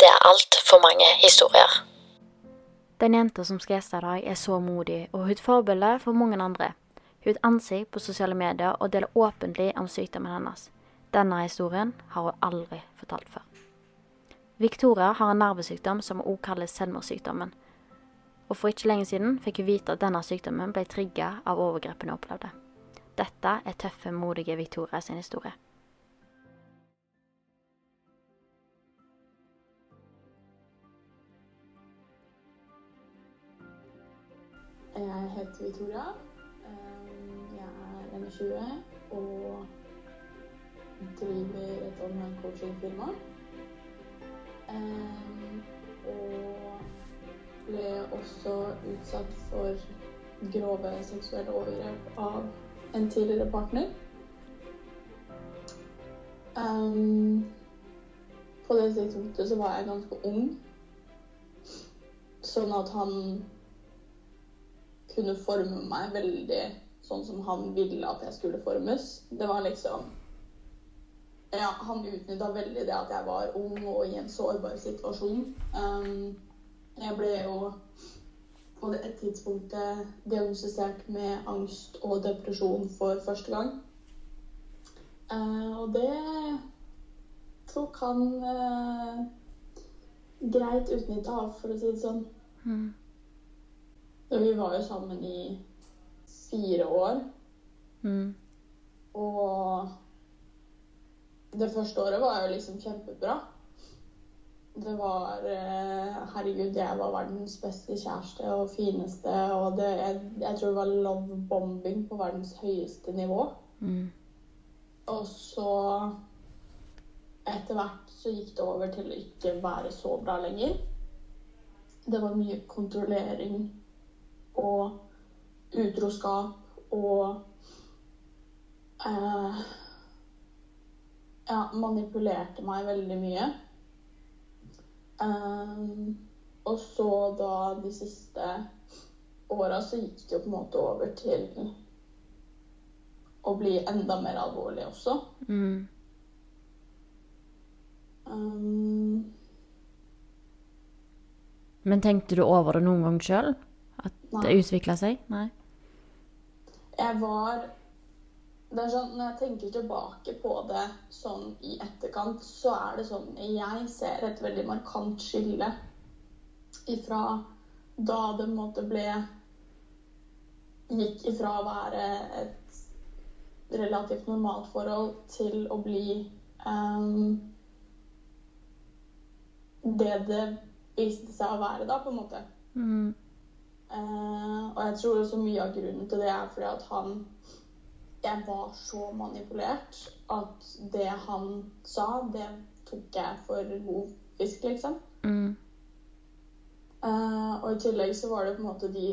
Det er altfor mange historier. Den jenta som skal gjeste i dag, er så modig, og hun er et forbilde for mange andre. Hun er et ansikt på sosiale medier og deler åpentlig om sykdommen hennes. Denne historien har hun aldri fortalt før. Victoria har en nervesykdom som også kalles selvmordssykdommen. Og for ikke lenge siden fikk hun vite at denne sykdommen ble trigga av overgrepene hun opplevde. Dette er tøffe, modige Victoria sin historie. Jeg heter Victoria. Eh, Jeg er 21 og driver et online coachingfirma. Eh, Og ble også utsatt for grove seksuelle overgrep av en tidligere partner. Eh, På det tidspunktet så var jeg ganske ung, sånn at han kunne forme meg veldig sånn som han ville at jeg skulle formes. Det var liksom Ja, han utnytta veldig det at jeg var ung og i en sårbar situasjon. Um, jeg ble jo på det tidspunktet diagnostisert med angst og depresjon for første gang. Uh, og det tok han uh, greit utnytta av, for å si det sånn. Så vi var jo sammen i fire år. Mm. Og det første året var jo liksom kjempebra. Det var eh, Herregud, jeg var verdens beste kjæreste og fineste. Og det, jeg, jeg tror det var love bombing på verdens høyeste nivå. Mm. Og så etter hvert så gikk det over til å ikke være så bra lenger. Det var mye kontrollering og utroskap og eh, Ja, manipulerte meg veldig mye. Eh, og så da de siste åra så gikk det jo på en måte over til å bli enda mer alvorlig også. Mm. Um, Men tenkte du over det noen gang sjøl? At det Nei. utvikla seg? Nei? jeg var det er sånn, Når jeg tenker tilbake på det sånn i etterkant, så er det sånn Jeg ser et veldig markant skille ifra da det på en måte ble Gikk ifra å være et relativt normalt forhold til å bli um, det det viste seg å være, da, på en måte. Mm. Uh, og jeg tror også mye av grunnen til det er fordi at han Jeg var så manipulert at det han sa, det tok jeg for god fisk, liksom. Mm. Uh, og i tillegg så var det på en måte de,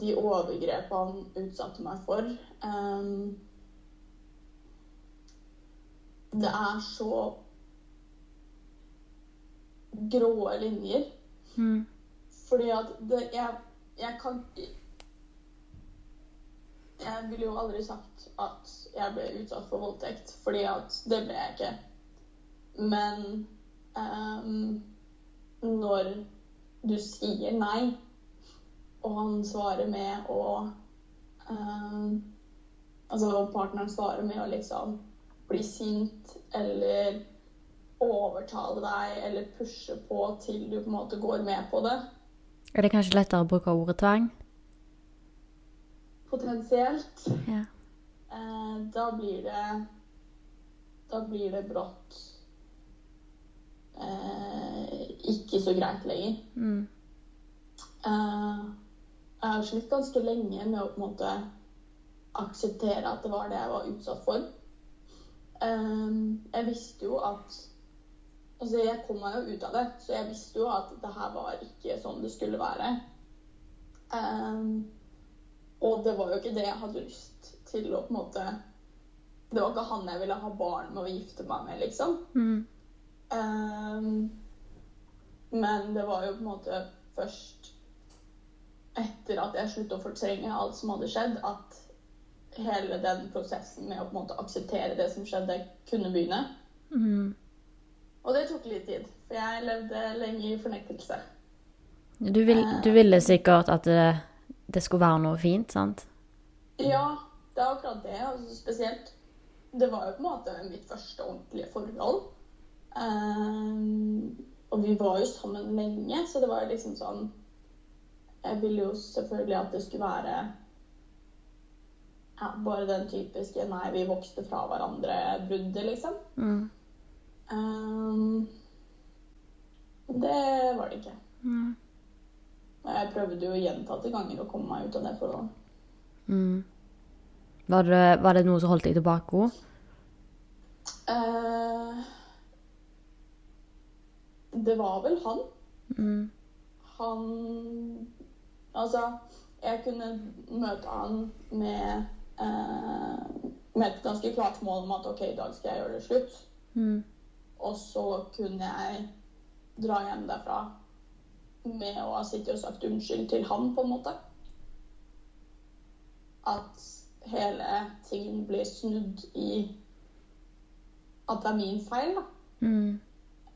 de overgrepene han utsatte meg for. Um, det er så grå linjer. Mm. Fordi at det Jeg, jeg kan Jeg ville jo aldri sagt at jeg ble utsatt for voldtekt, fordi at det ble jeg ikke. Men um, når du sier nei, og han svarer med å um, Altså partneren svarer med å liksom bli sint eller overtale deg eller pushe på til du på en måte går med på det. Er det kanskje lettere å bruke ordet tvang? Potensielt. Ja. Eh, da blir det Da blir det brått eh, ikke så greit lenger. Mm. Eh, jeg har slitt ganske lenge med å på en måte akseptere at det var det jeg var utsatt for. Um, jeg visste jo at Altså, jeg kom meg jo ut av det, så jeg visste jo at det her var ikke sånn det skulle være. Um, og det var jo ikke det jeg hadde lyst til å på en måte Det var ikke han jeg ville ha barn med å gifte meg med, liksom. Mm. Um, men det var jo på en måte først etter at jeg sluttet å fortrenge alt som hadde skjedd, at hele den prosessen med å på en måte akseptere det som skjedde, kunne begynne. Mm. Og det tok litt tid, for jeg levde lenge i fornektelse. Du, vil, du ville sikkert at det, det, skulle være noe fint, sant? Ja, det er akkurat det. Altså, spesielt Det var jo på en måte mitt første ordentlige forhold. Um, og vi var jo sammen lenge, så det var jo liksom sånn Jeg ville jo selvfølgelig at det skulle være ja, bare den typiske 'nei, vi vokste fra hverandre'-bruddet, liksom. Mm. Um, det var det ikke. Mm. Jeg prøvde jo gjentatte ganger å komme meg ut av det forholdet. Mm. Var, det, var det noe som holdt deg tilbake? Uh, det var vel han. Mm. Han Altså, jeg kunne møte han med, uh, med et ganske klart mål om at OK, i dag skal jeg gjøre det slutt. Mm. Og så kunne jeg dra hjem derfra med å ha sittet og sagt unnskyld til han, på en måte. At hele tingen blir snudd i at det er min feil, da. Mm.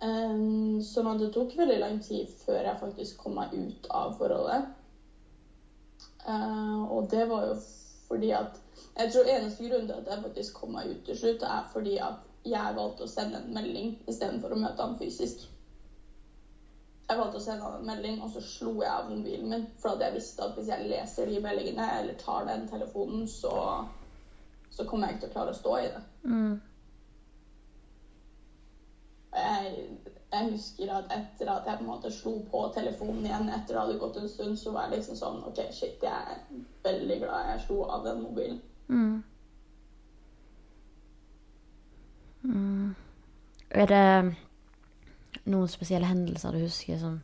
Um, sånn at det tok veldig lang tid før jeg faktisk kom meg ut av forholdet. Uh, og det var jo fordi at Jeg tror eneste grunn til at jeg faktisk kom meg ut til slutt, er fordi at jeg valgte å sende en melding istedenfor å møte han fysisk. Jeg valgte å sende han en melding, og så slo jeg av mobilen min. For at jeg visste at hvis jeg leser de meldingene eller tar den telefonen, så, så kommer jeg ikke til å klare å stå i det. Mm. Jeg, jeg, husker at etter at jeg på en måte slo på telefonen igjen etter det hadde gått en stund, så var jeg liksom sånn OK, shit, jeg er veldig glad jeg slo av den mobilen. Mm. Mm. Er det noen spesielle hendelser du husker som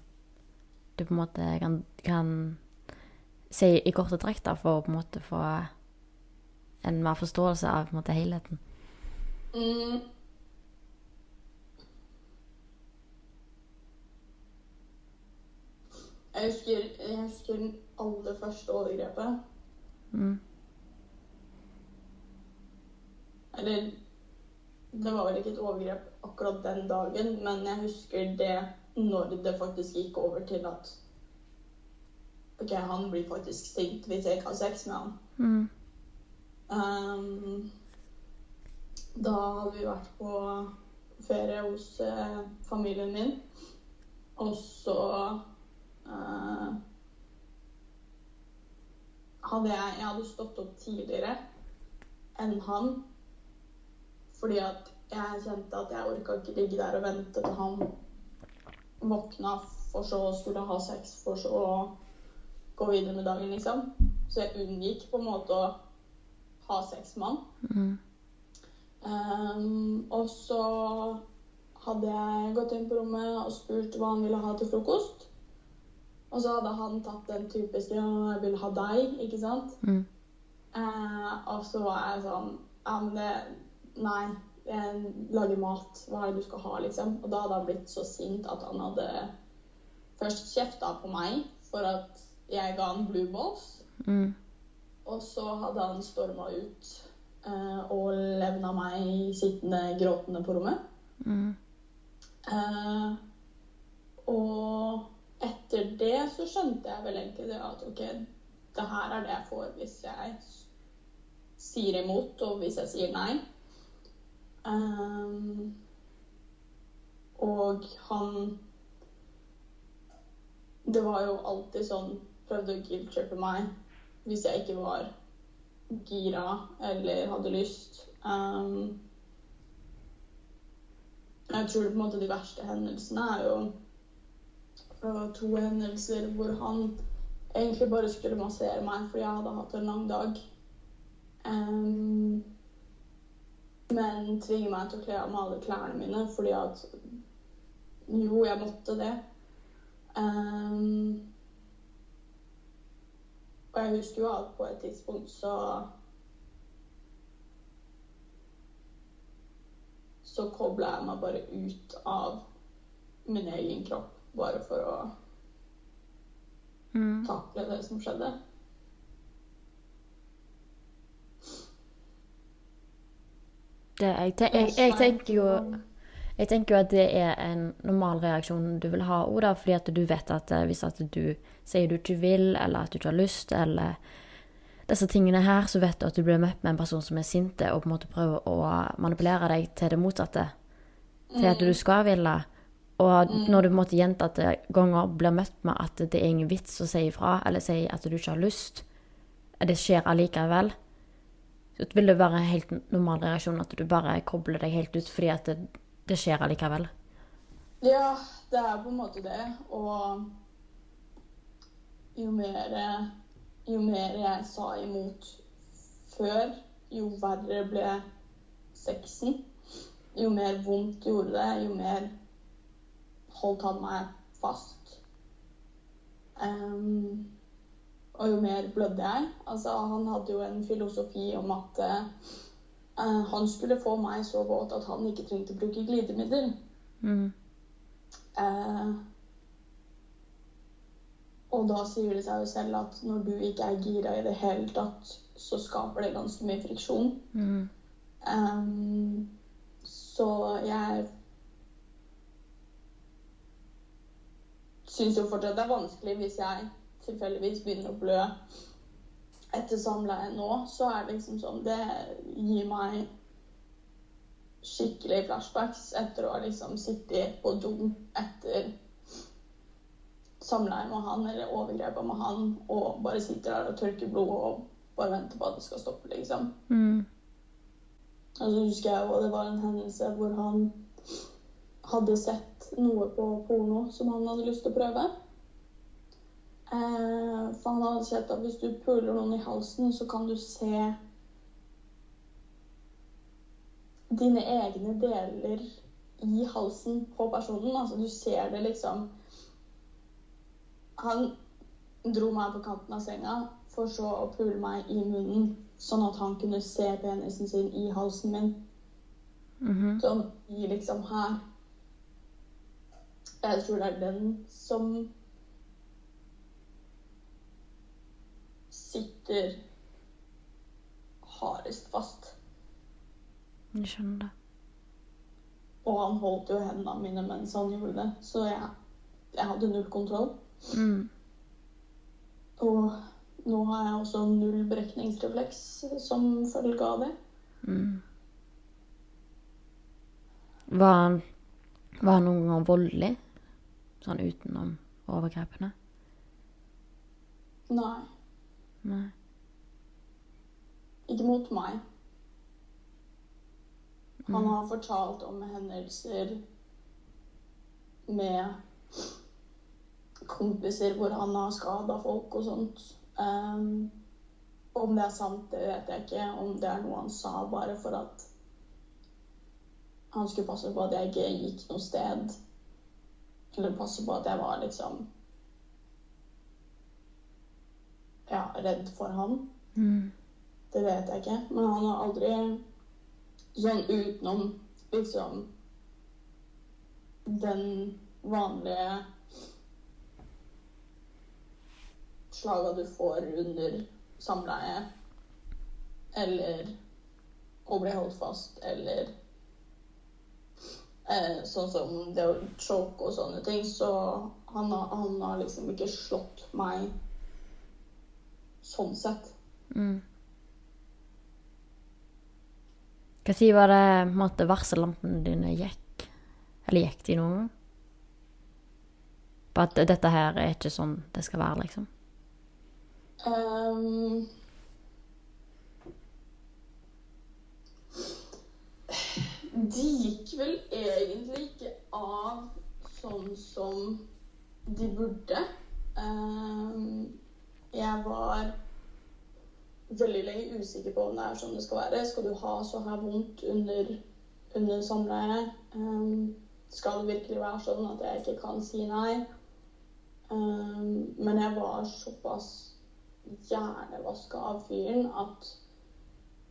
du på en måte kan, kan si i korte trekk, da, for å på en måte få en mer forståelse av på en måte helheten? Mm. Jeg husker, jeg husker den aller første overgrepet. Mm. Eller Det var vel ikke et overgrep akkurat den dagen, men jeg husker det når det faktisk gikk over til at OK, han blir faktisk sint hvis jeg ikke har sex med han. Mm. Um, da hadde vi vært på ferie hos eh, familien min, og så eh, hadde jeg, jeg hadde stått opp tidligere enn han Fordi at jeg kjente at jeg orka ikke ligge der og vente til han våkna, for så skulle ha sex, for så å gå videre med dagen, liksom. Så jeg unngikk på en måte å ha sex med han. Mm. Um, og så hadde jeg gått inn på rommet og spurt hva han ville ha til frokost. Og så hadde han tatt den typiske 'jeg vil ha deg', ikke sant? Mm. Uh, og så var jeg sånn Ja, men det Nei, lage mat. Hva er det du skal ha, liksom? Og da hadde han blitt så sint at han hadde først kjefta på meg for at jeg ga han blue balls. Mm. Og så hadde han storma ut eh, og levna meg sittende gråtende på rommet. Mm. Eh, og etter det så skjønte jeg vel egentlig det at OK, det her er det jeg får hvis jeg sier imot, og hvis jeg sier nei. Ehm, og han Det var jo alltid sånn Prøvde å guilt-trippe meg hvis jeg ikke var gira eller hadde lyst. Um, jeg tror på en måte de verste hendelsene er jo to hendelser hvor han egentlig bare skulle massere meg fordi jeg hadde hatt en lang dag. Ehm, men tvinge meg til å kle av meg alle klærne mine fordi at Jo, jeg måtte det. Um, og jeg husker jo at på et tidspunkt så så kobla jeg meg bare ut av min egen kropp, bare for å Mm. takle det som skjedde. Det, jeg, te jeg, jeg, tenker jo, jeg tenker jo at det er en normal reaksjon du vil ha òg, da, fordi at du vet at eh, hvis at du sier du ikke vil, eller at du ikke har lyst, eller disse tingene her, så vet du at du blir møtt med en person som er sinte og på en måte prøver å manipulere deg til det motsatte. Til at du skal ville. Og når du på en måte gjentatte ganger blir møtt med at det er ingen vits å si ifra, eller si at du ikke har lyst, det skjer allikevel, så vil det være en helt normal reaksjon at du bare kobler deg helt ut fordi at det, det skjer allikevel. Ja, det er på en måte det. Og jo mer, jo mer jeg sa imot før, jo verre ble sexen. Jo mer vondt gjorde det, jo mer holdt han meg fast. Ehm, og jo mer blødde jeg. Altså, han hadde jo en filosofi om at uh, han skulle få meg så våt at han ikke trengte å bruke glidemiddel. Mm. Uh, og da sier det seg jo selv at når du ikke er gira i det hele tatt, så skaper det ganske mye friksjon. Mm. Um, så jeg syns jo fortsatt det er vanskelig hvis jeg tilfeldigvis begynner å blø etter samleie nå, så er det liksom sånn Det gir meg skikkelig flashbacks etter å ha liksom sittet på do etter samleie med han eller overgrepet med han og bare sitter der og tørker blod og bare venter på at det skal stoppe, liksom. Mm. Og så husker jeg jo det var en hendelse hvor han hadde sett noe på porno som han hadde lyst til å prøve. Eh, for han hadde sett at hvis du puler noen i halsen, så kan du se dine egne deler i halsen på personen. Altså du ser det liksom Han dro meg på kanten av senga for så å pule meg i munnen, sånn at han kunne se penisen sin i halsen min. Mhm. Sånn i liksom her. Jeg tror det er den som sitter hardest fast. Jeg skjønner det. Og han holdt jo hendene mine mens han gjorde det, så jeg, jeg hadde null kontroll. Mm. Og nå har jeg også null brekningsrefleks som følge av det. Mm. Var han, var han noen gang voldelig? Sånn utenom overgrepene? Nei, Nei. ikke mot meg. Han har fortalt om hendelser med kompiser hvor han har skada folk og sånt. Um, om det er sant, det vet jeg ikke. Om det er noe han sa bare for at han skulle passe på at jeg ikke gikk noe sted. Eller passe på at jeg var liksom Ja, redd for han. Mm. Det vet jeg ikke. Men han har aldri sånn utenom liksom den vanlige slaga du får under samleie, eller å bli holdt fast, eller eh, sånn som det å choke og sånne ting, så han han har liksom ikke slått meg sånn sett. Mm. Tid var det måte, varsellampene dine gikk? Eller gikk de noen gang? På at dette her er ikke sånn det skal være, liksom? Um, de gikk vel egentlig ikke av sånn som de burde. Ehm, jeg var veldig lenge usikker på om det er sånn det skal være. Skal du ha så her vondt under, under samleie? Um, skal det virkelig være sånn at jeg ikke kan si nei? Um, men jeg var såpass hjernevaska av fyren at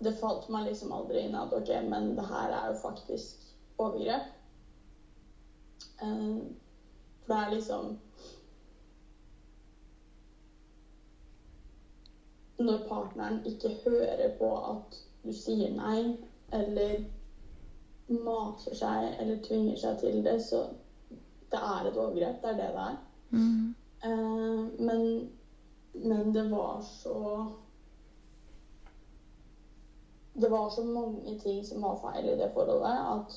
det falt meg liksom aldri inn at OK, men det her er jo faktisk overgrep. Um, for det er liksom Når partneren ikke hører på at du sier nei, eller maser seg eller tvinger seg til det, så det er et overgrep. Det er det det er. Mm. Eh, men, men det var så Det var så mange ting som var feil i det forholdet, at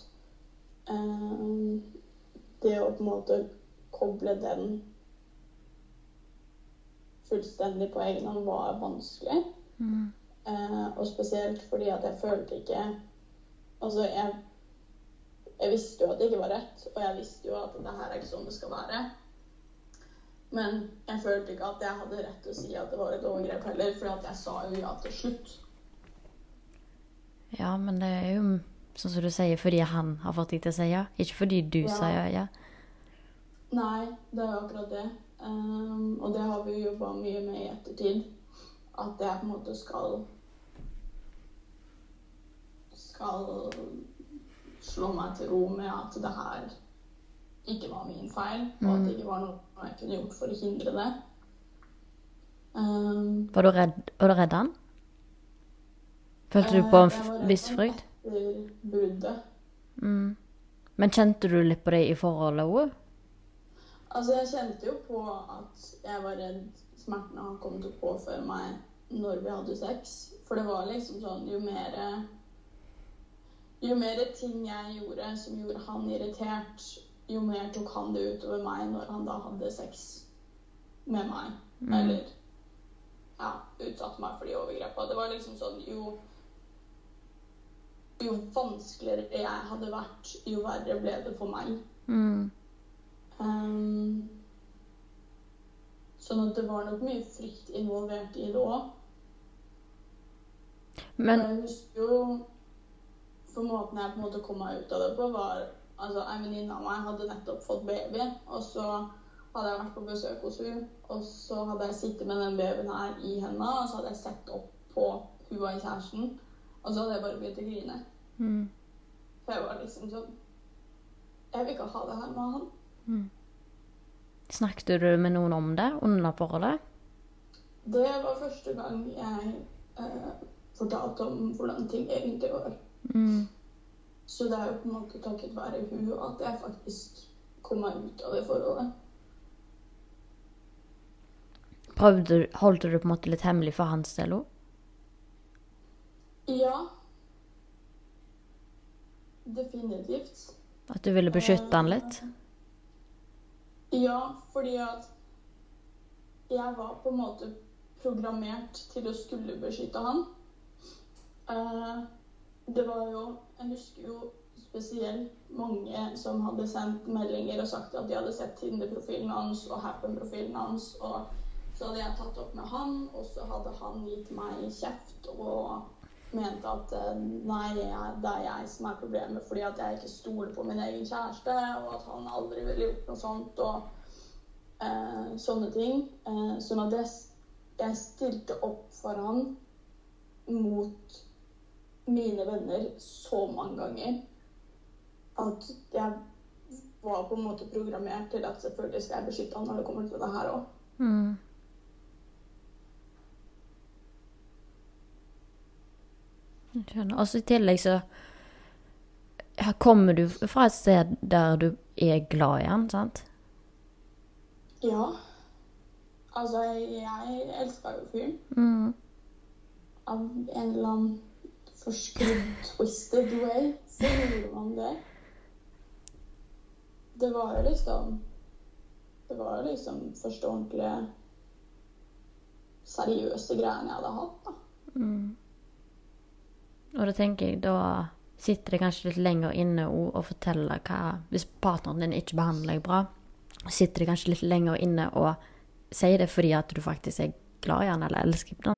eh, det å på en måte koble den fullstendig på egen hånd var vanskelig. Mm. Eh, og spesielt fordi at jeg følte ikke Altså, jeg, jeg visste jo at det ikke var rett, og jeg visste jo at det her er ikke sånn det skal være. Men jeg følte ikke at jeg hadde rett til å si at det var et overgrep heller, for jeg sa jo ja til slutt. Ja, men det er jo sånn som du sier, fordi han har fått deg til å si ja. Ikke fordi du Ja. sa ja. ja. Nei, det er jo akkurat det. Um, og det har vi jo jobba mye med i ettertid. At jeg på en måte skal Skal slå meg til ro med at det her ikke var min feil, og at det ikke var noe jeg kunne gjort for å hindre det. Um, Var du redd, var du redd han? Følte du eh, på en jeg var redd viss frykt? Etter bruddet. Mm. Men kjente du litt på det i forholdet òg? Altså, jeg kjente jo på at jeg var redd smertene han kom til å påføre meg når vi hadde sex. For det var liksom sånn Jo mer Jo mer ting jeg gjorde som gjorde han irritert, jo mer tok han det utover meg når han da hadde sex med meg. Mm. Eller ja, utsatte meg for de overgrepa. Det var liksom sånn Jo jo vanskeligere jeg hadde vært, jo verre ble det for meg. Mm. Um, sånn at det var nok mye frykt involvert i det òg. Men Jeg husker jo For måten jeg på en måte kom meg ut av det på, var altså En venninne av meg hadde nettopp fått baby, og så hadde jeg vært på besøk hos hun, og så hadde jeg sittet med den babyen her i henda, og så hadde jeg sett opp på hun og kjæresten, og så hadde jeg bare begynt å grine. mm. For jeg var liksom sånn Jeg vil ikke ha det her med han. Snakket du med noen om det under forholdet? Det var første gang jeg eh, fortalte om hvordan ting egentlig var. Mm. Så det er jo på en måte takket være hun at jeg faktisk kom meg ut av det forholdet. Prøvde, du- holdt du det på en måte litt hemmelig for hans del òg? Ja. Definitivt. At du ville beskytte han litt? Ja, fordi at jeg var på en måte programmert til å skulle beskytte han. Eh, det var jo Jeg husker jo spesielt mange som hadde sendt meldinger og sagt at de hadde sett Tinder-profilen hans og Happen-profilen hans. Og så hadde jeg tatt opp med han, og så hadde han gitt meg kjeft og mente at eh, nei, det er jeg som er problemet fordi at jeg ikke stoler på min egen kjæreste, og at han aldri ville gjort noe sånt og eh, sånne ting. Eh, sånn at jeg, jeg stilte opp for han mot mine venner så mange ganger at jeg var på en måte programmert til at selvfølgelig skal jeg beskytte han når det kommer til det her òg. Skjønner. Og så i tillegg så kommer du fra et sted der du er glad i han, sant? Ja. Altså, jeg elska jo fyren. Mm. Av en eller annen forskrudd, twisted way så gjorde man det det var jo liksom Det var jo liksom første ordentlige seriøse greiene jeg hadde hatt, da. Mm. Og da tenker jeg, da sitter det kanskje litt lenger inne å fortelle hva Hvis partneren din ikke behandler deg bra, sitter det kanskje litt lenger inne å si det fordi at du faktisk er glad i han eller elsker han.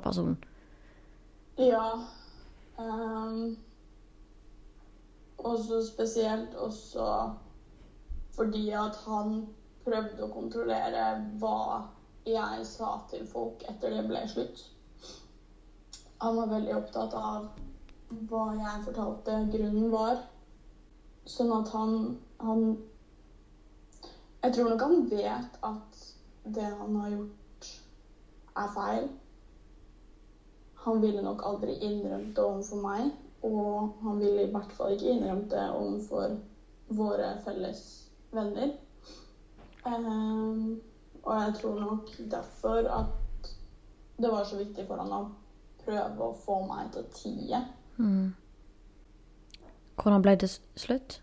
Person. Ja. Um, også spesielt også fordi at han prøvde å kontrollere hva jeg sa til folk etter det ble slutt. Han var veldig opptatt av hva jeg fortalte grunnen var. Sånn at han, han Jeg tror nok han vet at det han har gjort, er feil. Han ville nok aldri innrømt det overfor meg, og han ville i hvert fall ikke innrømt det overfor våre felles venner. Um, og jeg tror nok derfor at det var så viktig for han å prøve å få meg til å tie. Mm. Hvordan ble det slutt?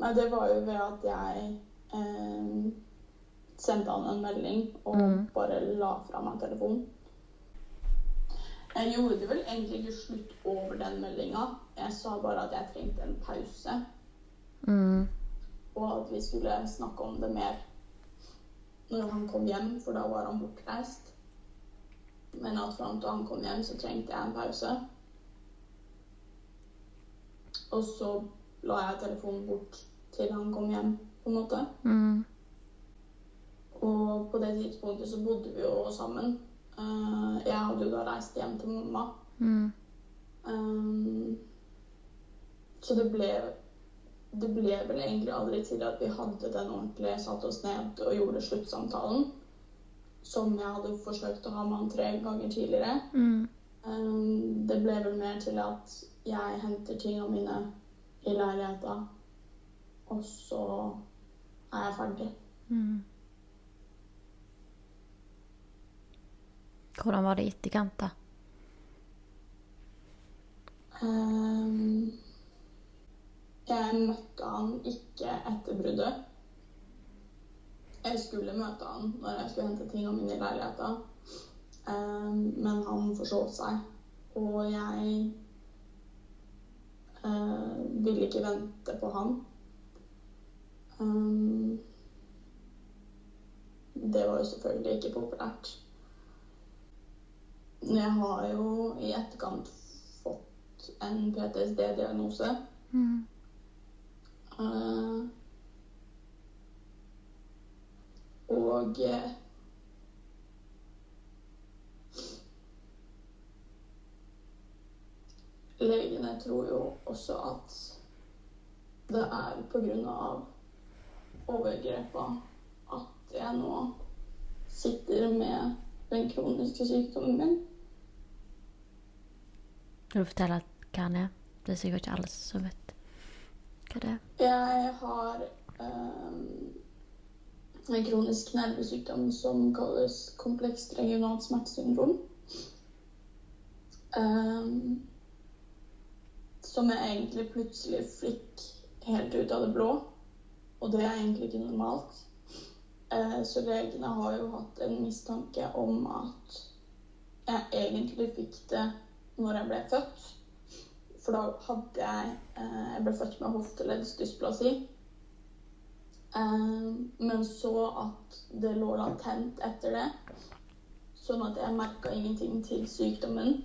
Nei, det var jo ved at jeg eh, sendte han en melding og mm. bare la fra meg telefonen. Jeg gjorde vel egentlig ikke slutt over den meldinga. Jeg sa bare at jeg trengte en pause. Mm. Og at vi skulle snakke om det mer når han kom hjem, for da var han bortreist. Men at fram til han kom hjem, så trengte jeg en pause. Og så la jeg telefonen bort til han kom hjem, på en måte. Mm. Og på det tidspunktet så bodde vi jo sammen. Uh, jeg hadde jo da reist hjem til mamma. Mm. Um, så det ble Det ble vel egentlig aldri til at vi hadde den ordentlige, satte oss ned og gjorde sluttsamtalen. Som jeg hadde forsøkt å ha med han tre ganger tidligere. Mm. Um, det ble vel mer til at jeg henter tingene mine i leiligheta, og så er jeg ferdig. Mm. Hvordan var det i etterkant, da? Um, jeg møtte han ikke etter bruddet. Jeg skulle møte han når jeg skulle hente tingene mine i leiligheta, um, men han forsov seg. Og jeg uh, ville ikke vente på han. Um, det var jo selvfølgelig ikke populært. Jeg har jo i etterkant fått en PTSD-diagnose. Mm. Uh, og uh, Legene tror jo også at det er pga. overgrepa at jeg nå sitter med den kroniske sykdommen min. Vil du fortelle hva den er? Det er sikkert ikke alle som vet hva det er. Jeg har um, en kronisk nervesykdom som kalles komplekst regionalt smertesyndrom. Um, som jeg egentlig plutselig fikk helt ut av det blå. Og det er egentlig ikke normalt. Uh, så legene har jo hatt en mistanke om at jeg egentlig fikk det når jeg ble født. For da hadde jeg eh, Jeg ble født med hofteleddsdysplasi. Eh, men så at det lå latent etter det. Sånn at jeg merka ingenting til sykdommen.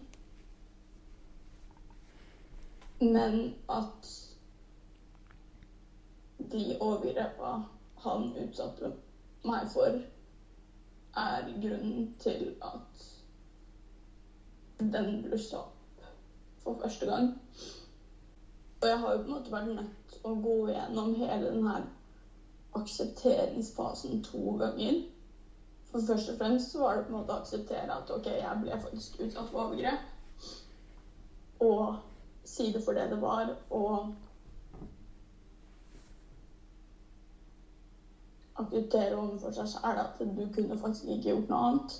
Men at de overgrepa han utsatte meg for, er grunnen til at den blussa opp for første gang. Og jeg har jo på en måte vært nødt til å gå gjennom hele den her aksepteringsfasen to ganger. For først og fremst så var det på en måte å akseptere at OK, jeg ble faktisk utsatt for overgrep. Og si det for det det var, og akseptere overfor seg selv at du kunne faktisk ikke gjort noe annet.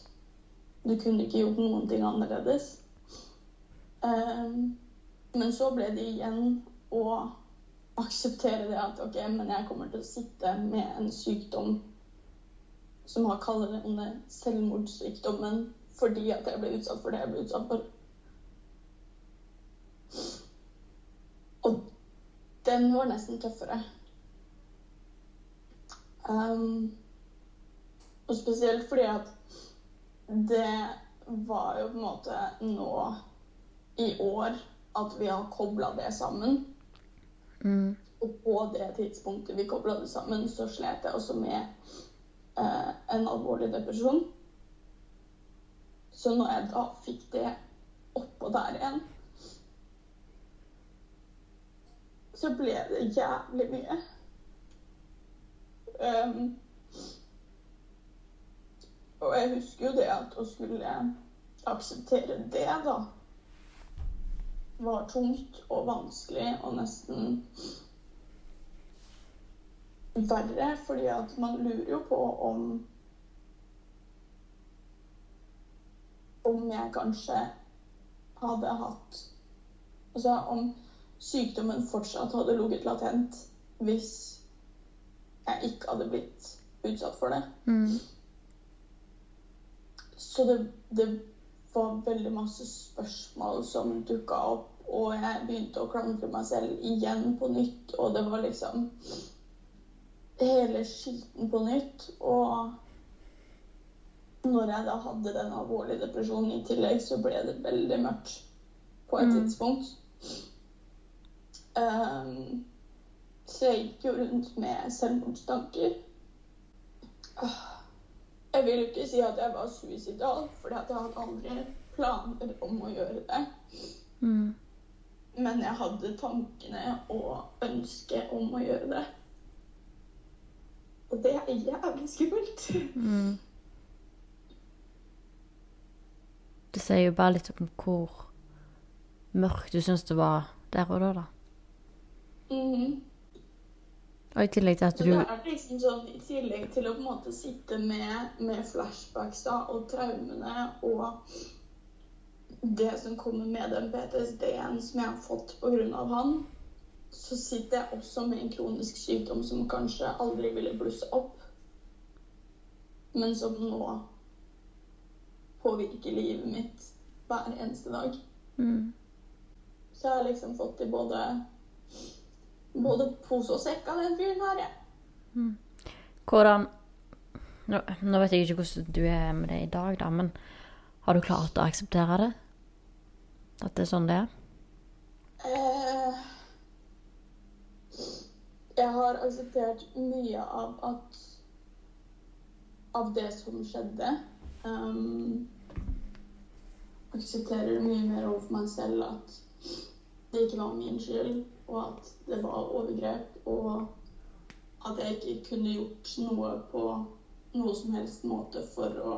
Du kunne ikke gjort noen ting annerledes. Um, men så ble det igjen å akseptere det at OK, men jeg kommer til å sitte med en sykdom som har kaller det selvmordssykdommen fordi at jeg ble utsatt for det jeg ble utsatt for. Og den var nesten tøffere. Um, og spesielt fordi at det var jo på en måte nå i år at vi har kobla det sammen. Mm. Og på det tidspunktet vi kobla det sammen, så slet jeg også med eh, en alvorlig depresjon. Så når jeg da fikk det oppå der igjen, så ble det jævlig mye. Um, og jeg husker jo det at å skulle akseptere det, da, var tungt og vanskelig og nesten verre, fordi at man lurer jo på om Om jeg kanskje hadde hatt Altså om sykdommen fortsatt hadde ligget latent hvis jeg ikke hadde blitt utsatt for det. Mm. Så det, det, var veldig masse spørsmål som dukka opp, og jeg begynte å klandre meg selv igjen på nytt, og det var liksom hele skitten på nytt. Og når jeg da hadde den alvorlige depresjonen i tillegg, så ble det veldig mørkt på et Mm. tidspunkt. Um, så jeg gikk jo rundt med selvmordstanker. Ah, Jeg vil ikke si at jeg var suicidal, for jeg hadde aldri planer om å gjøre det. Mm. Men jeg hadde tankene og ønsket om å gjøre det. Og det er jævlig skummelt. Mm. Det sier jo bare litt om hvor mørkt du syns det var der og da, da. Mhm. Og i tillegg til at du det er liksom sånn, I tillegg til å på en måte sitte med, med flashbacks da, og traumene og det som kommer med den PTSD-en som jeg har fått pga. han, så sitter jeg også med en kronisk sykdom som kanskje aldri ville blusse opp, men som nå påvirker livet mitt hver eneste dag. mm. Så jeg har liksom fått i både, både pose og sekk av den fyren her, jeg. Hvordan nå, nå vet jeg ikke hvordan du er med det i dag, da, men Har du klart å akseptere det? At det er sånn det er? Eh, jeg har akseptert mye av at Av det som skjedde. Um, aksepterer mye mer overfor meg selv at det ikke var min skyld, og at det var overgrep, og at jeg ikke kunne gjort noe på noe som helst måte for å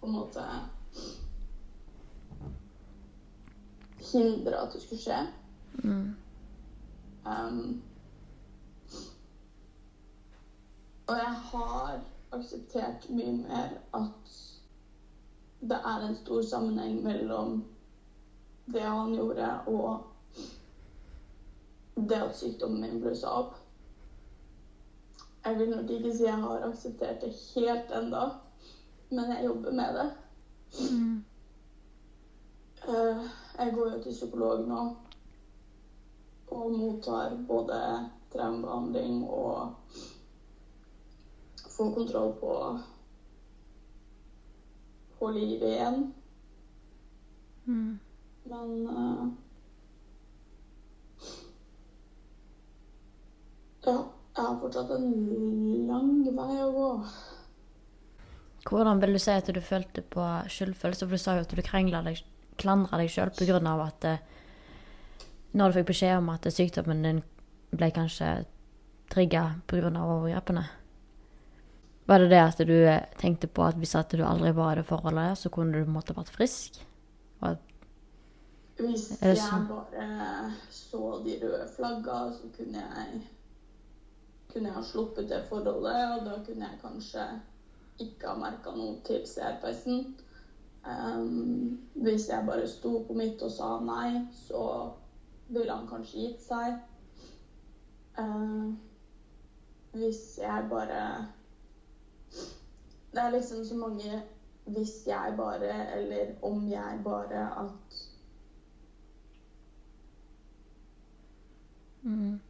på en måte hindre at det skulle skje. Mm. Um, og jeg har akseptert mye mer at det er en stor sammenheng mellom det han gjorde, og det at sykdommen min blussa opp. Jeg vil nok ikke si jeg har akseptert det helt enda, men jeg jobber med det. Mm. Eh, jeg går jo til psykolog nå og mottar både traumebehandling og får kontroll på, på livet igjen. Mm. Men uh, ja, jeg har fortsatt en lang vei å gå. Hvordan vil du si at du følte på skyldfølelse? For du sa jo at du krangla deg, klandra deg sjøl pga. at eh, når du fikk beskjed om at sykdommen din ble kanskje trigga pga. overgrepene. Var det det at du eh, tenkte på at hvis at du aldri var i det forholdet, så kunne du på en måte vært frisk? Og at, Hvis jeg bare så de røde flagga, så kunne jeg kunne jeg ha sluppet det forholdet, og da kunne jeg kanskje ikke ha merka noe til CRPS-en. Um, hvis jeg bare sto på mitt og sa nei, så ville han kanskje gitt seg. Uh, hvis jeg bare Det er liksom så mange 'hvis jeg bare' eller 'om jeg bare' at mm.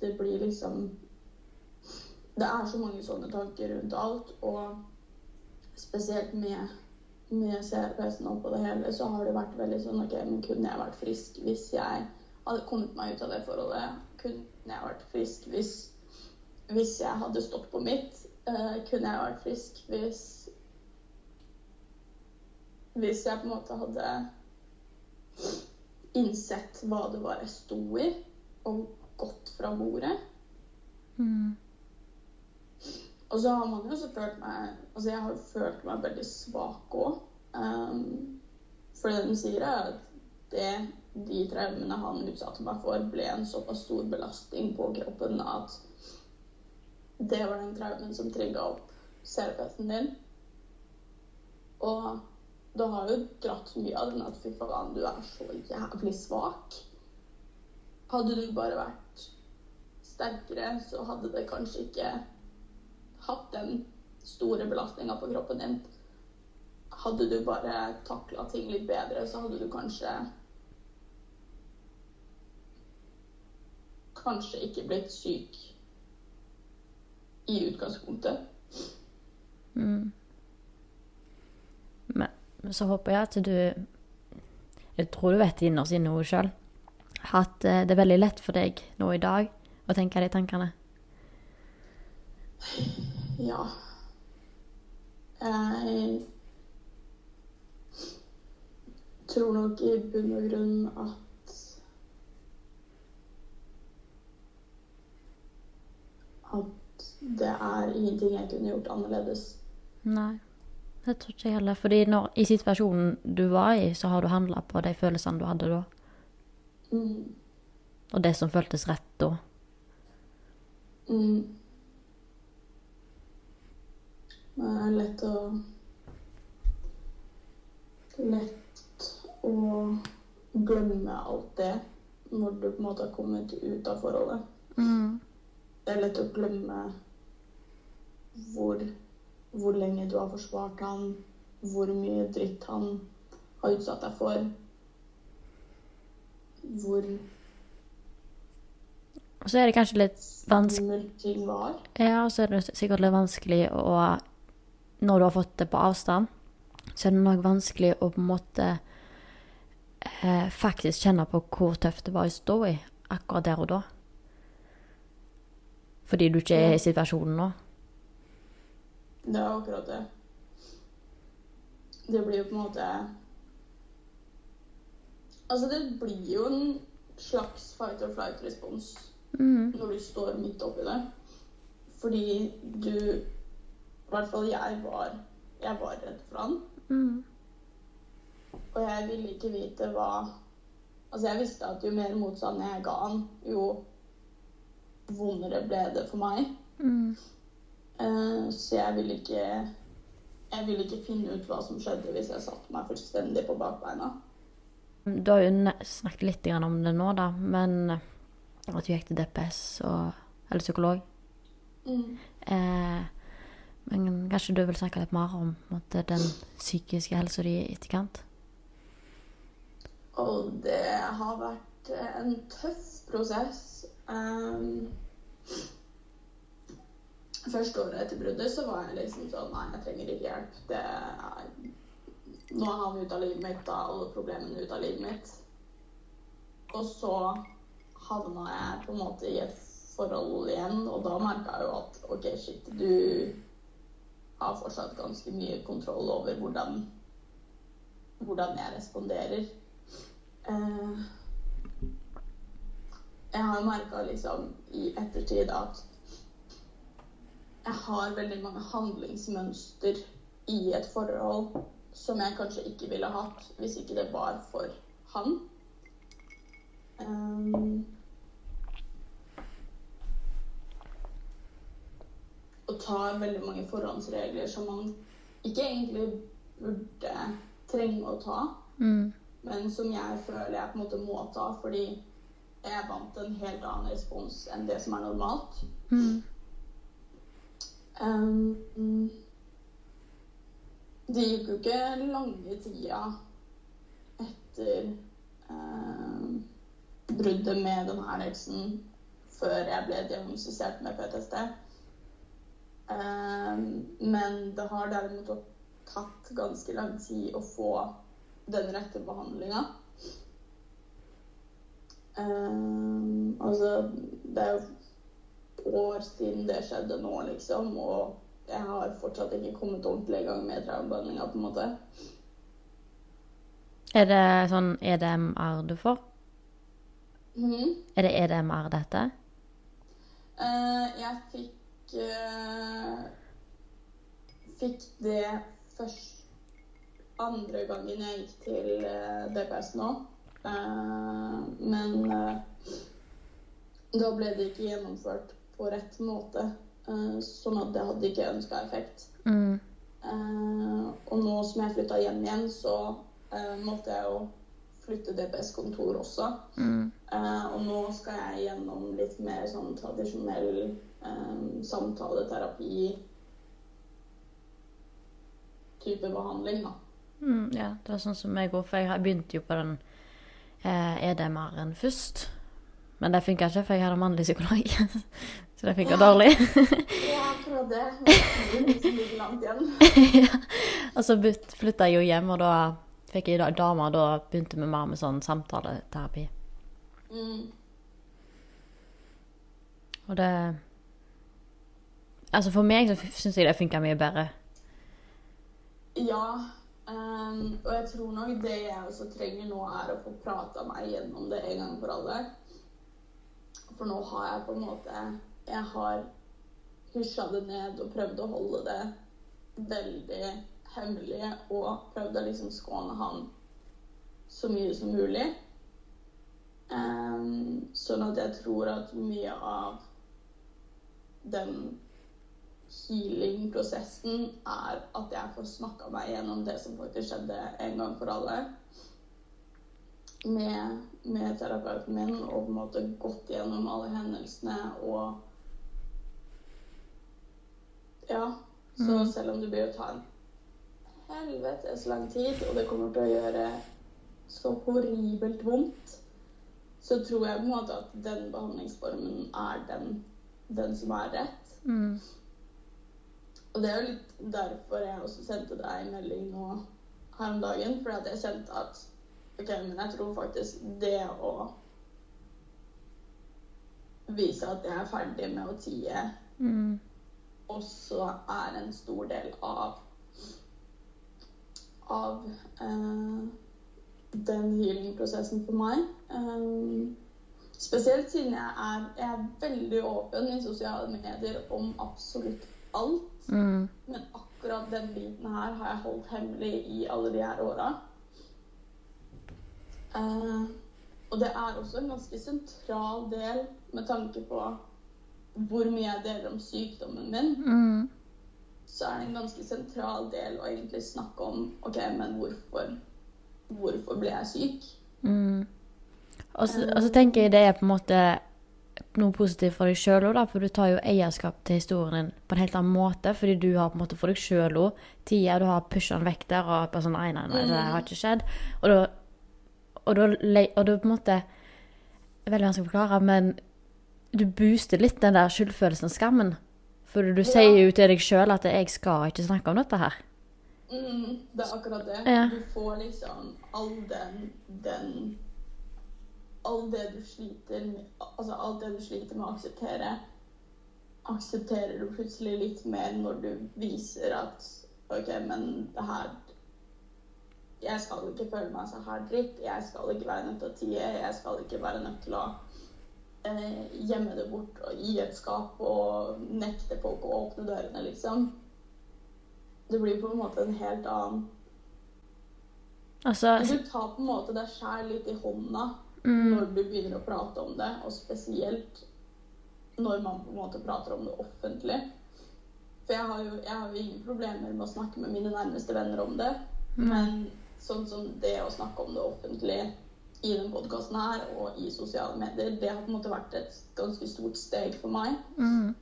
det blir liksom Det er så mange sånne tanker rundt alt, og spesielt med, med CRPS-en oppå på det hele, så har det vært veldig sånn OK, men kunne jeg vært frisk hvis jeg hadde kommet meg ut av det forholdet? Kunne jeg vært frisk hvis, hvis jeg hadde stått på mitt? Uh, kunne jeg vært frisk hvis Hvis jeg på en måte hadde innsett hva det var jeg sto i, og gått fra bordet? Mm. Og så har man jo også følt meg Altså, jeg har jo følt meg veldig svak òg. Um, for det de sier, er at det, de traumene han utsatte meg for, ble en såpass stor belastning på kroppen at det var den traumen som trigga opp CRPS-en din. Og da har jo dratt mye av den at fy faen, du er så jævlig svak. Hadde du bare vært sterkere, så hadde det kanskje ikke hatt den store belastninga på kroppen din. Hadde du bare takla ting litt bedre, så hadde du kanskje Kanskje ikke blitt syk i utgangspunktet. Mm. Så håper jeg at du Jeg tror du vet innerst inne noe sjøl at eh, det er veldig lett for deg nå i dag å tenke de tankene. Ja. Jeg tror nok i bunn og grunn at At det er ingenting jeg kunne gjort annerledes. Nei, det tror ikke jeg heller. Fordi når, i situasjonen du var i, så har du handla på de følelsene du hadde da. Mm. Og det som føltes rett da. Mm. Det er lett å Lett å glemme alt det når du på en måte har kommet ut av forholdet. Mm. Det er lett å glemme hvor, hvor lenge du har forsvart han, hvor mye dritt han har utsatt deg for. Hvor Og så er det kanskje litt vanskelig. Ja, og så er det sikkert litt vanskelig å Når du har fått det på avstand, så er det nok vanskelig å på en måte eh, faktisk kjenne på hvor tøft det var å stå i akkurat der og da. Fordi du ikke er i situasjonen nå. Det er akkurat det. Det blir jo på en måte Altså, det blir jo en slags fight or flight-respons Mm. når du står midt oppi det. Fordi du I hvert fall jeg var Jeg var redd for han. Mm. Og jeg ville ikke vite hva Altså, jeg visste at jo mer motstand jeg ga han, jo vondere ble det for meg. Mm. Eh, så jeg ville ikke Jeg ville ikke finne ut hva som skjedde hvis jeg satte meg fullstendig på bakbeina. Du har jo snakket litt om det nå, da, men at du gikk til DPS og Eller psykolog. Mm. Eh, men kanskje du vil snakke litt mer om måte, den psykiske helsa di i etterkant? Og det har vært en tøff prosess. Um, første året etter bruddet så var jeg liksom sånn Nei, jeg trenger ikke hjelp. Det er, nå er han ute av livet mitt, da alle problemene ute av livet mitt. Og så havna jeg på en måte i et forhold igjen, og da merka jeg jo at OK, shit, du har fortsatt ganske mye kontroll over hvordan, hvordan jeg responderer. Eh, jeg har merka liksom i ettertid at jeg har veldig mange handlingsmønster i et forhold som jeg kanskje ikke ville hatt hvis ikke det var for han. Um, og tar veldig mange forhåndsregler som man ikke egentlig burde trenge å ta, Mm. men som jeg føler jeg på en måte må ta fordi jeg vant en helt annen respons enn det som er normalt. Mm. Um, det gikk jo ikke lange tida etter um, bruddet med denne eksen før jeg ble diagnostisert med PTSD. Um, men det har derimot tatt ganske lang tid å få den rette behandlinga. Um, altså, det er jo år siden det skjedde nå, liksom, og jeg har fortsatt ikke kommet ordentlig i gang med traumebehandlinga, på en måte. Er det sånn EDMR du får? Mhm. Er det EDMR dette? Uh, jeg fikk uh, Fikk det først andre gangen jeg gikk til uh, DPS nå. Eh, men eh, da ble det ikke gjennomført på rett måte. eh, sånn at det hadde ikke ønska effekt. Mm. Eh, og nå som jeg flytta hjem igjen, så eh, måtte jeg jo flytte DPS-kontor også. Mm. Og nå skal jeg gjennom litt mer sånn tradisjonell samtaleterapi type behandling, da. Mm, ja, det var sånn som meg òg, for jeg begynte jo på den eh, EDMR-en først. Men det funka ikke, for jeg hadde mannlig psykolog. Så det funka dårlig. Ja, jeg langt igjen. ja. Og så flytta jeg jo hjem, og da fikk jeg da- dame, og da begynte vi mer med sånn samtaleterapi. Mm. Og det Altså for meg så syns jeg det funka mye bedre. Ja. Um, og jeg tror nok det jeg også trenger nå, er å få prata meg gjennom det en gang for alle. For nå har jeg på en måte Jeg har husja det ned og prøvd å holde det veldig hemmelig. Og prøvd å liksom skåne han så mye som mulig. Um, sånn at jeg tror at mye av den healing-prosessen er at jeg får snakka meg gjennom det som faktisk skjedde en gang for alle. Med, med terapeuten min og på en måte gått gjennom alle hendelsene og Ja. Så Mm. selv om det blir å ta en helvetes lang tid, og det kommer til å gjøre så horribelt vondt, så tror jeg på en måte at den behandlingsformen er den, den som er rett. Mm. Og det er jo litt derfor jeg også sendte deg en melding nå her om dagen, fordi at jeg kjente at OK, men jeg tror faktisk det å vise at jeg er ferdig med å tie, Mm. Også er en stor del av av eh, den healing-prosessen for meg. Um, spesielt siden jeg er, jeg er veldig åpen i sosiale medier om absolutt alt. Mm. Men akkurat den biten her har jeg holdt hemmelig i alle de her åra. Eh, og det er også en ganske sentral del med tanke på hvor mye jeg deler om sykdommen min. Mm. Så er det en ganske sentral del å egentlig snakke om OK, men hvorfor, hvorfor ble jeg syk? Mm. Og så og så tenker jeg det er på en måte noe positivt for deg sjøl òg, for du tar jo eierskap til historien din på en helt annen måte, fordi du har på en måte for deg sjøl òg tida du har pusha den vekk der og bare sånn Nei, nei, nei, det har ikke skjedd. Og da Og da, og da på en måte Veldig vanskelig å forklare, men du booster litt den der skyldfølelsen og skammen. For du sier jo til deg sjøl at 'jeg skal ikke snakke om dette her'. Mm, det er akkurat det. Ja. Du får liksom all den, den All det du sliter med Altså alt det du sliter med å akseptere, aksepterer du plutselig litt mer når du viser at OK, men det her Jeg skal ikke føle meg så her dritt. Jeg skal ikke være nødt til å tie. Jeg skal ikke være nødt til å gjemme det bort og i et skap og nekte folk å åpne dørene, liksom. Det blir på en måte en helt annen Altså Du tar på en måte deg sjæl litt i hånda Mm. når du begynner å prate om det, og spesielt når man på en måte prater om det offentlig. For jeg har jo, jeg har jo ingen problemer med å snakke med mine nærmeste venner om det, Mm. men sånn som det å snakke om det offentlig i den podkasten her og i sosiale medier, det har på en måte vært et ganske stort steg for meg. Mm.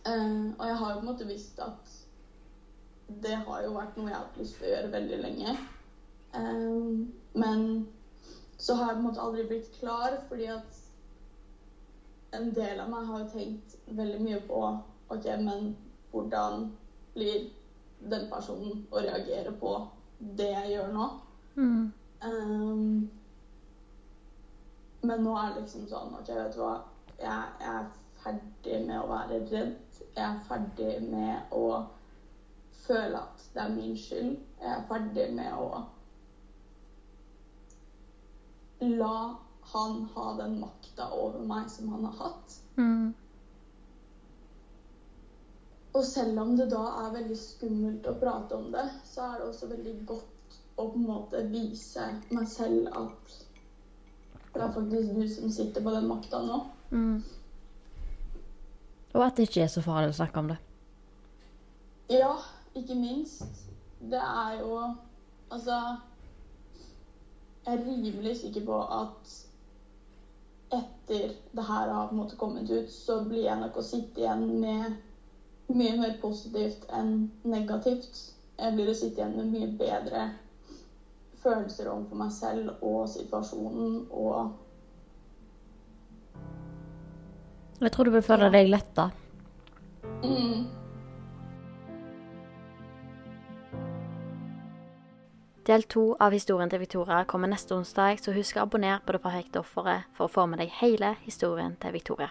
Uh, og jeg har på en måte visst at det har jo vært noe jeg har hatt lyst til å gjøre veldig lenge. Eh, men så har jeg på en måte aldri blitt klar, fordi at en del av meg har jo tenkt veldig mye på OK, men hvordan blir den personen å reagere på det jeg gjør nå? Mm. Eh, men nå er det liksom sånn OK, vet du hva. Jeg, jeg er ferdig med å være redd. Jeg er ferdig med å føle at det er min skyld. Jeg er ferdig med å la han ha den makta over meg som han har hatt. Mm. Og selv om det da er veldig skummelt å prate om det, så er det også veldig godt å på en måte vise meg selv at det er faktisk du som sitter på den makta nå. Mm. Og at det ikke er så farlig å snakke om det. Ja, ikke minst. Det er jo Altså Jeg er rimelig sikker på at etter det her har på en måte kommet ut, så blir jeg nok å sitte igjen med mye mer positivt enn negativt. Jeg blir å sitte igjen med mye bedre følelser overfor meg selv og situasjonen og Jeg tror du vil føle deg letta. mm, Del to av historien til Victoria kommer neste onsdag, så husk å abonnere på Det perfekte offeret for å få med deg hele historien til Victoria.